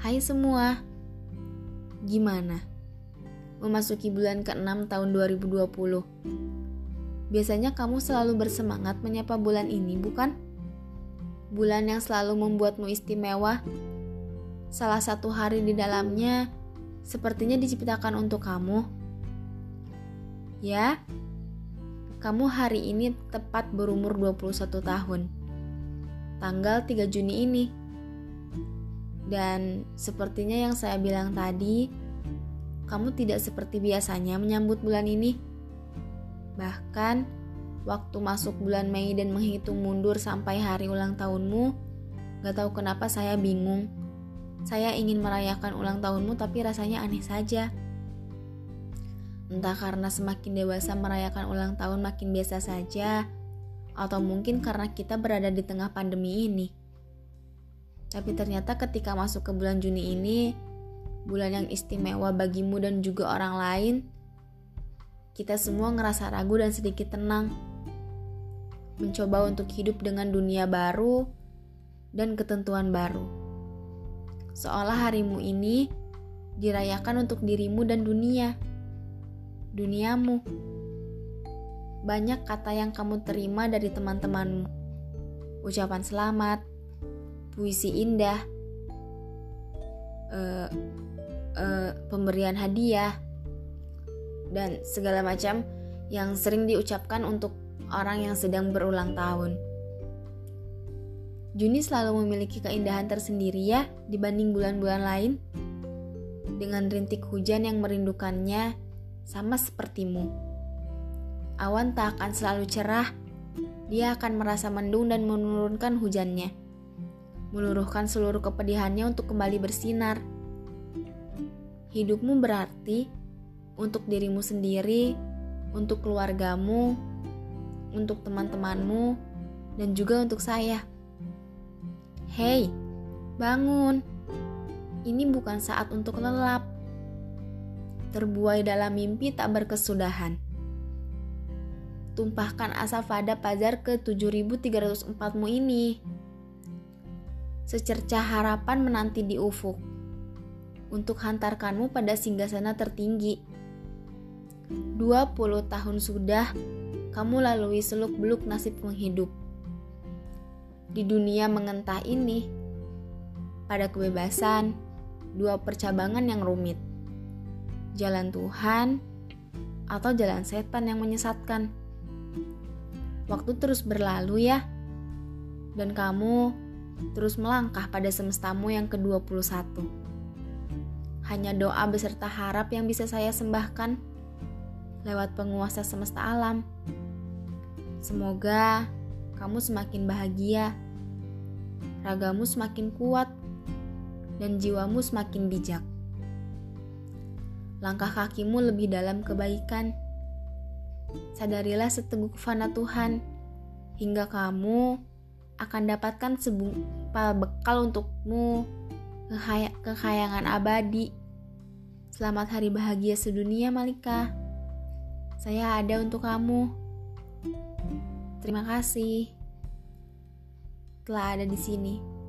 Hai semua. Gimana? Memasuki bulan ke-6 tahun 2020. Biasanya kamu selalu bersemangat menyapa bulan ini, bukan? Bulan yang selalu membuatmu istimewa. Salah satu hari di dalamnya sepertinya diciptakan untuk kamu. Ya, kamu hari ini tepat berumur 21 tahun. Tanggal 3 Juni ini. Dan sepertinya yang saya bilang tadi, kamu tidak seperti biasanya menyambut bulan ini. Bahkan, waktu masuk bulan Mei dan menghitung mundur sampai hari ulang tahunmu, gak tahu kenapa saya bingung. Saya ingin merayakan ulang tahunmu tapi rasanya aneh saja. Entah karena semakin dewasa merayakan ulang tahun makin biasa saja, atau mungkin karena kita berada di tengah pandemi ini. Tapi ternyata ketika masuk ke bulan Juni ini, bulan yang istimewa bagimu dan juga orang lain, kita semua ngerasa ragu dan sedikit tenang. Mencoba untuk hidup dengan dunia baru dan ketentuan baru. Seolah harimu ini dirayakan untuk dirimu dan dunia. Duniamu. Banyak kata yang kamu terima dari teman-temanmu. Ucapan selamat, puisi indah, uh, uh, pemberian hadiah, dan segala macam yang sering diucapkan untuk orang yang sedang berulang tahun. Juni selalu memiliki keindahan tersendiri ya dibanding bulan-bulan lain. Dengan rintik hujan yang merindukannya sama sepertimu. Awan tak akan selalu cerah, dia akan merasa mendung dan menurunkan hujannya meluruhkan seluruh kepedihannya untuk kembali bersinar. Hidupmu berarti untuk dirimu sendiri, untuk keluargamu, untuk teman-temanmu, dan juga untuk saya. Hei, bangun! Ini bukan saat untuk lelap. Terbuai dalam mimpi tak berkesudahan. Tumpahkan asap pada pajar ke 7304mu ini secercah harapan menanti di ufuk untuk hantarkanmu pada singgasana tertinggi. 20 tahun sudah kamu lalui seluk-beluk nasib menghidup. Di dunia mengentah ini, pada kebebasan, dua percabangan yang rumit. Jalan Tuhan atau jalan setan yang menyesatkan. Waktu terus berlalu ya. Dan kamu terus melangkah pada semestamu yang ke-21. Hanya doa beserta harap yang bisa saya sembahkan lewat penguasa semesta alam. Semoga kamu semakin bahagia, ragamu semakin kuat, dan jiwamu semakin bijak. Langkah kakimu lebih dalam kebaikan. Sadarilah seteguk fana Tuhan, hingga kamu akan dapatkan sebuah bekal untukmu kekayangan abadi. Selamat hari bahagia sedunia Malika. Saya ada untuk kamu. Terima kasih telah ada di sini.